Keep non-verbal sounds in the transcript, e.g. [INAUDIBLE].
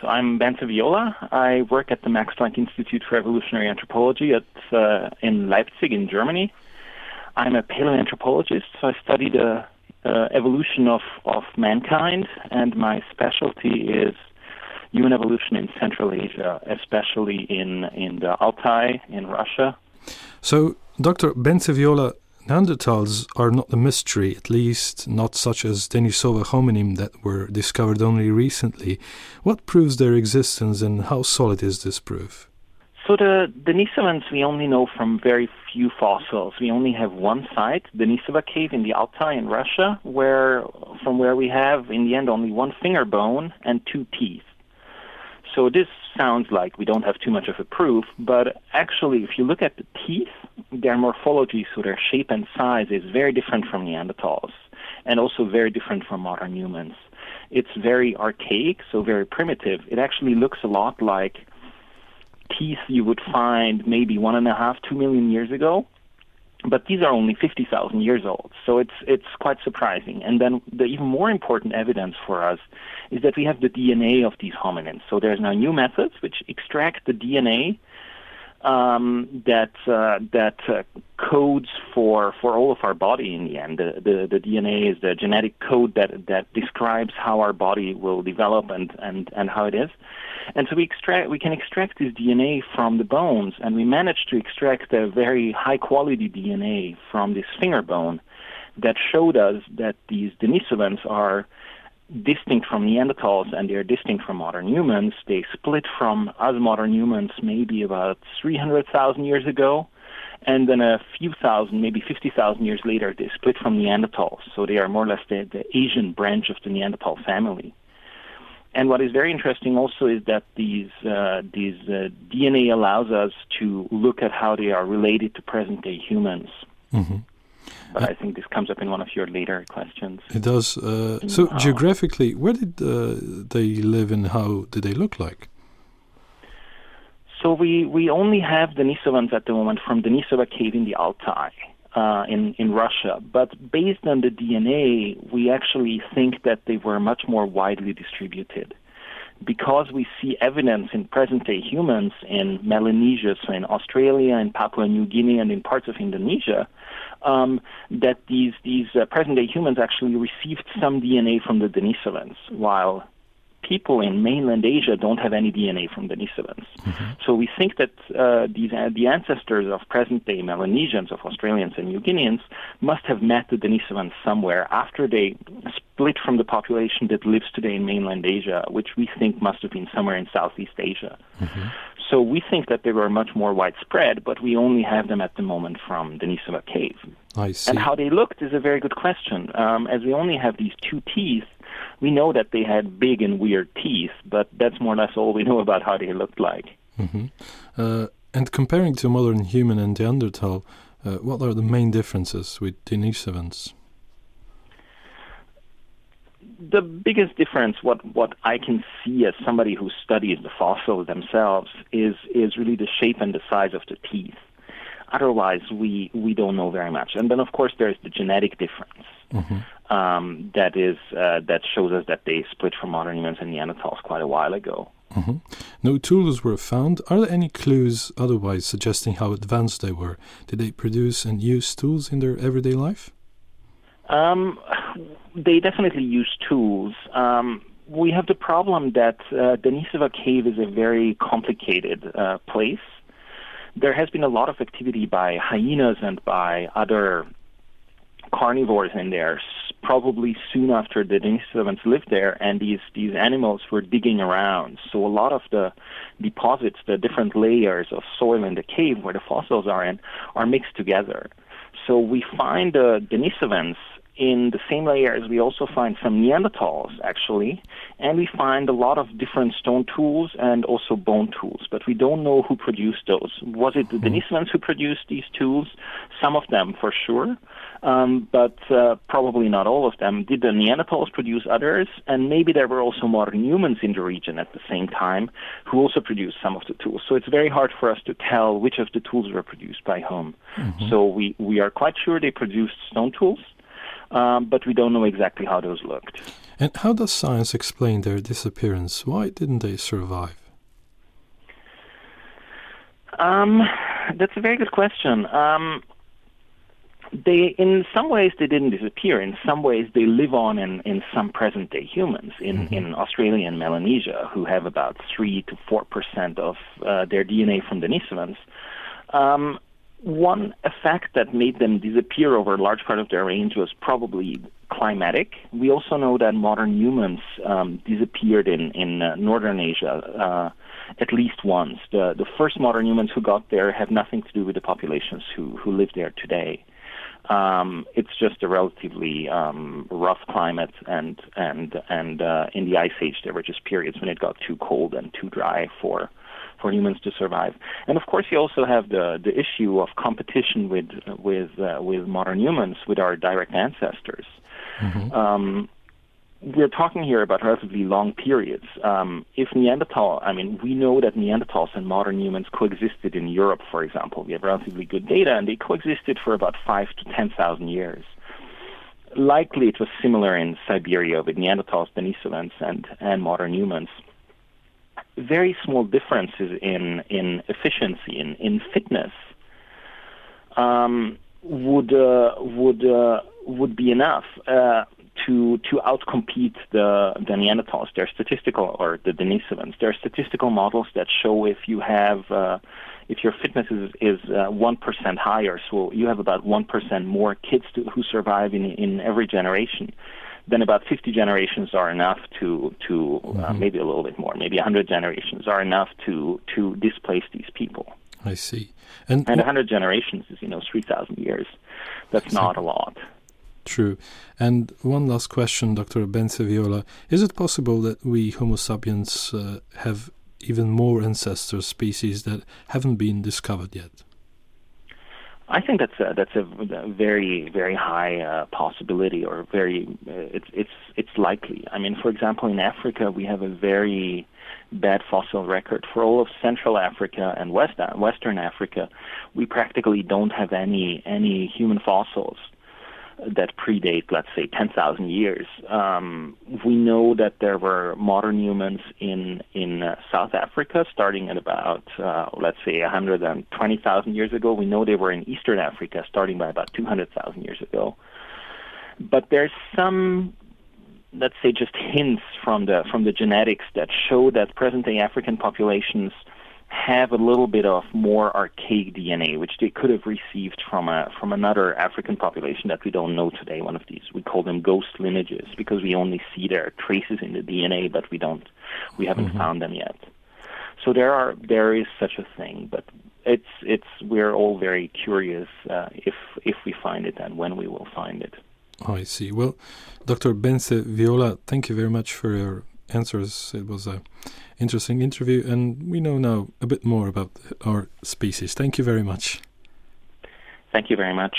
So I'm Bence Viola. I work at the Max Planck Institute for Evolutionary Anthropology at uh, in Leipzig in Germany. I'm a paleoanthropologist, so I study the uh, evolution of, of mankind, and my specialty is human evolution in Central Asia, especially in, in the Altai in Russia. So, Dr. Bence Viola, Neanderthals are not a mystery, at least not such as Denisova hominin that were discovered only recently. What proves their existence and how solid is this proof? So the Denisovans we only know from very few fossils. We only have one site, Denisova cave in the Altai in Russia, where from where we have in the end only one finger bone and two teeth. So this sounds like we don't have too much of a proof, but actually, if you look at the teeth, their morphology, so their shape and size, is very different from Neanderthals, and also very different from modern humans. It's very archaic, so very primitive. It actually looks a lot like teeth you would find maybe one and a half, two million years ago, but these are only 50,000 years old, so it's it's quite surprising. And then the even more important evidence for us is that we have the DNA of these hominins. So there's now new methods which extract the DNA um, that uh, that uh, codes for for all of our body in the end. The, the, the DNA is the genetic code that that describes how our body will develop and and and how it is. And so we extract we can extract this DNA from the bones, and we managed to extract a very high quality DNA from this finger bone that showed us that these Denisovans are distinct from Neanderthals and they're distinct from modern humans. They split from us modern humans maybe about 300,000 years ago. And then a few thousand, maybe 50,000 years later, they split from Neanderthals. So they are more or less the, the Asian branch of the Neanderthal family. And what is very interesting also is that these uh, these uh, DNA allows us to look at how they are related to present day humans. Mm-hmm. But I think this comes up in one of your later questions. It does. Uh, so geographically, where did uh, they live and how did they look like? So we, we only have the Denisovans at the moment from Denisova cave in the Altai uh, in, in Russia. But based on the DNA, we actually think that they were much more widely distributed. Because we see evidence in present day humans in Melanesia, so in Australia, in Papua New Guinea, and in parts of Indonesia, um, that these these uh, present day humans actually received some DNA from the Denisovans, while people in mainland Asia don't have any DNA from Denisovans. Mm-hmm. So we think that uh, these uh, the ancestors of present day Melanesians, of Australians and New Guineans, must have met the Denisovans somewhere after they split from the population that lives today in mainland Asia, which we think must have been somewhere in Southeast Asia. Mm-hmm. So we think that they were much more widespread, but we only have them at the moment from Denisova Cave. I see. And how they looked is a very good question. Um, as we only have these two teeth, we know that they had big and weird teeth, but that's more or less all we [LAUGHS] know about how they looked like. Mm-hmm. Uh, and comparing to modern human and Neanderthal, uh, what are the main differences with Denisovans? The biggest difference, what what I can see as somebody who studies the fossils themselves, is is really the shape and the size of the teeth. Otherwise, we we don't know very much. And then, of course, there's the genetic difference mm-hmm. um, that is uh, that shows us that they split from modern humans and Neanderthals quite a while ago. Mm-hmm. No tools were found. Are there any clues otherwise suggesting how advanced they were? Did they produce and use tools in their everyday life? Um, they definitely use tools. Um, we have the problem that uh, Denisova Cave is a very complicated uh, place. There has been a lot of activity by hyenas and by other carnivores in there, probably soon after the Denisovans lived there, and these, these animals were digging around. So a lot of the deposits, the different layers of soil in the cave where the fossils are in, are mixed together. So we find the Denisovans in the same layers, we also find some Neanderthals, actually, and we find a lot of different stone tools and also bone tools, but we don't know who produced those. Was it the hmm. Denisovans who produced these tools? Some of them, for sure, um, but uh, probably not all of them. Did the Neanderthals produce others? And maybe there were also modern humans in the region at the same time who also produced some of the tools. So it's very hard for us to tell which of the tools were produced by whom. Mm-hmm. So we, we are quite sure they produced stone tools um, but we don't know exactly how those looked. And how does science explain their disappearance? Why didn't they survive? Um, that's a very good question. Um, they, in some ways, they didn't disappear. In some ways, they live on in, in some present-day humans in, mm-hmm. in Australia and Melanesia, who have about three to four percent of uh, their DNA from Denisovans. Um, one effect that made them disappear over a large part of their range was probably climatic. We also know that modern humans um, disappeared in in uh, northern Asia uh, at least once. The the first modern humans who got there have nothing to do with the populations who who live there today. Um, it's just a relatively um, rough climate, and and and uh, in the ice age there were just periods when it got too cold and too dry for for humans to survive. And of course, you also have the the issue of competition with with uh, with modern humans, with our direct ancestors. Mm-hmm. Um, we're talking here about relatively long periods. Um, if Neanderthal, I mean, we know that Neanderthals and modern humans coexisted in Europe, for example. We have relatively good data, and they coexisted for about five to ten thousand years. Likely, it was similar in Siberia with Neanderthals, Denisovans, and and modern humans very small differences in in efficiency in in fitness um, would uh, would uh, would be enough uh, to to outcompete the the Neanderthals. Statistical or the Denisovans. There are statistical models that show if you have uh, if your fitness is is uh, one uh, higher, so you have about one percent more kids to, who survive in in every generation then about 50 generations are enough to to uh, mm-hmm. uh, maybe a little bit more, maybe 100 generations are enough to to displace these people. I see. And, and 100 generations is you know 3,000 years. That's not a lot. True. And one last question, Dr. Bence Viola. Is it possible that we Homo sapiens uh, have even more ancestor species that haven't been discovered yet? I think that's a, that's a very very high uh, possibility, or very uh, it's it's it's likely. I mean, for example, in Africa, we have a very bad fossil record for all of Central Africa and West Western Africa. We practically don't have any any human fossils that predate, let's say, 10,000 years. Um, we know that there were modern humans in in uh, South Africa starting at about, uh, let's say, 120,000 years ago. We know they were in Eastern Africa starting by about 200,000 years ago. But there's some let's say just hints from the from the genetics that show that present day African populations have a little bit of more archaic DNA, which they could have received from a from another African population that we don't know today. One of these we call them ghost lineages because we only see their traces in the DNA, but we don't we haven't mm-hmm. found them yet. So there are there is such a thing, but it's it's we're all very curious uh, if if we find it and when we will find it. Oh, I see. Well, Dr. Bence Viola, thank you very much for your answers. It was a interesting interview, and we know now a bit more about our species. Thank you very much. Thank you very much.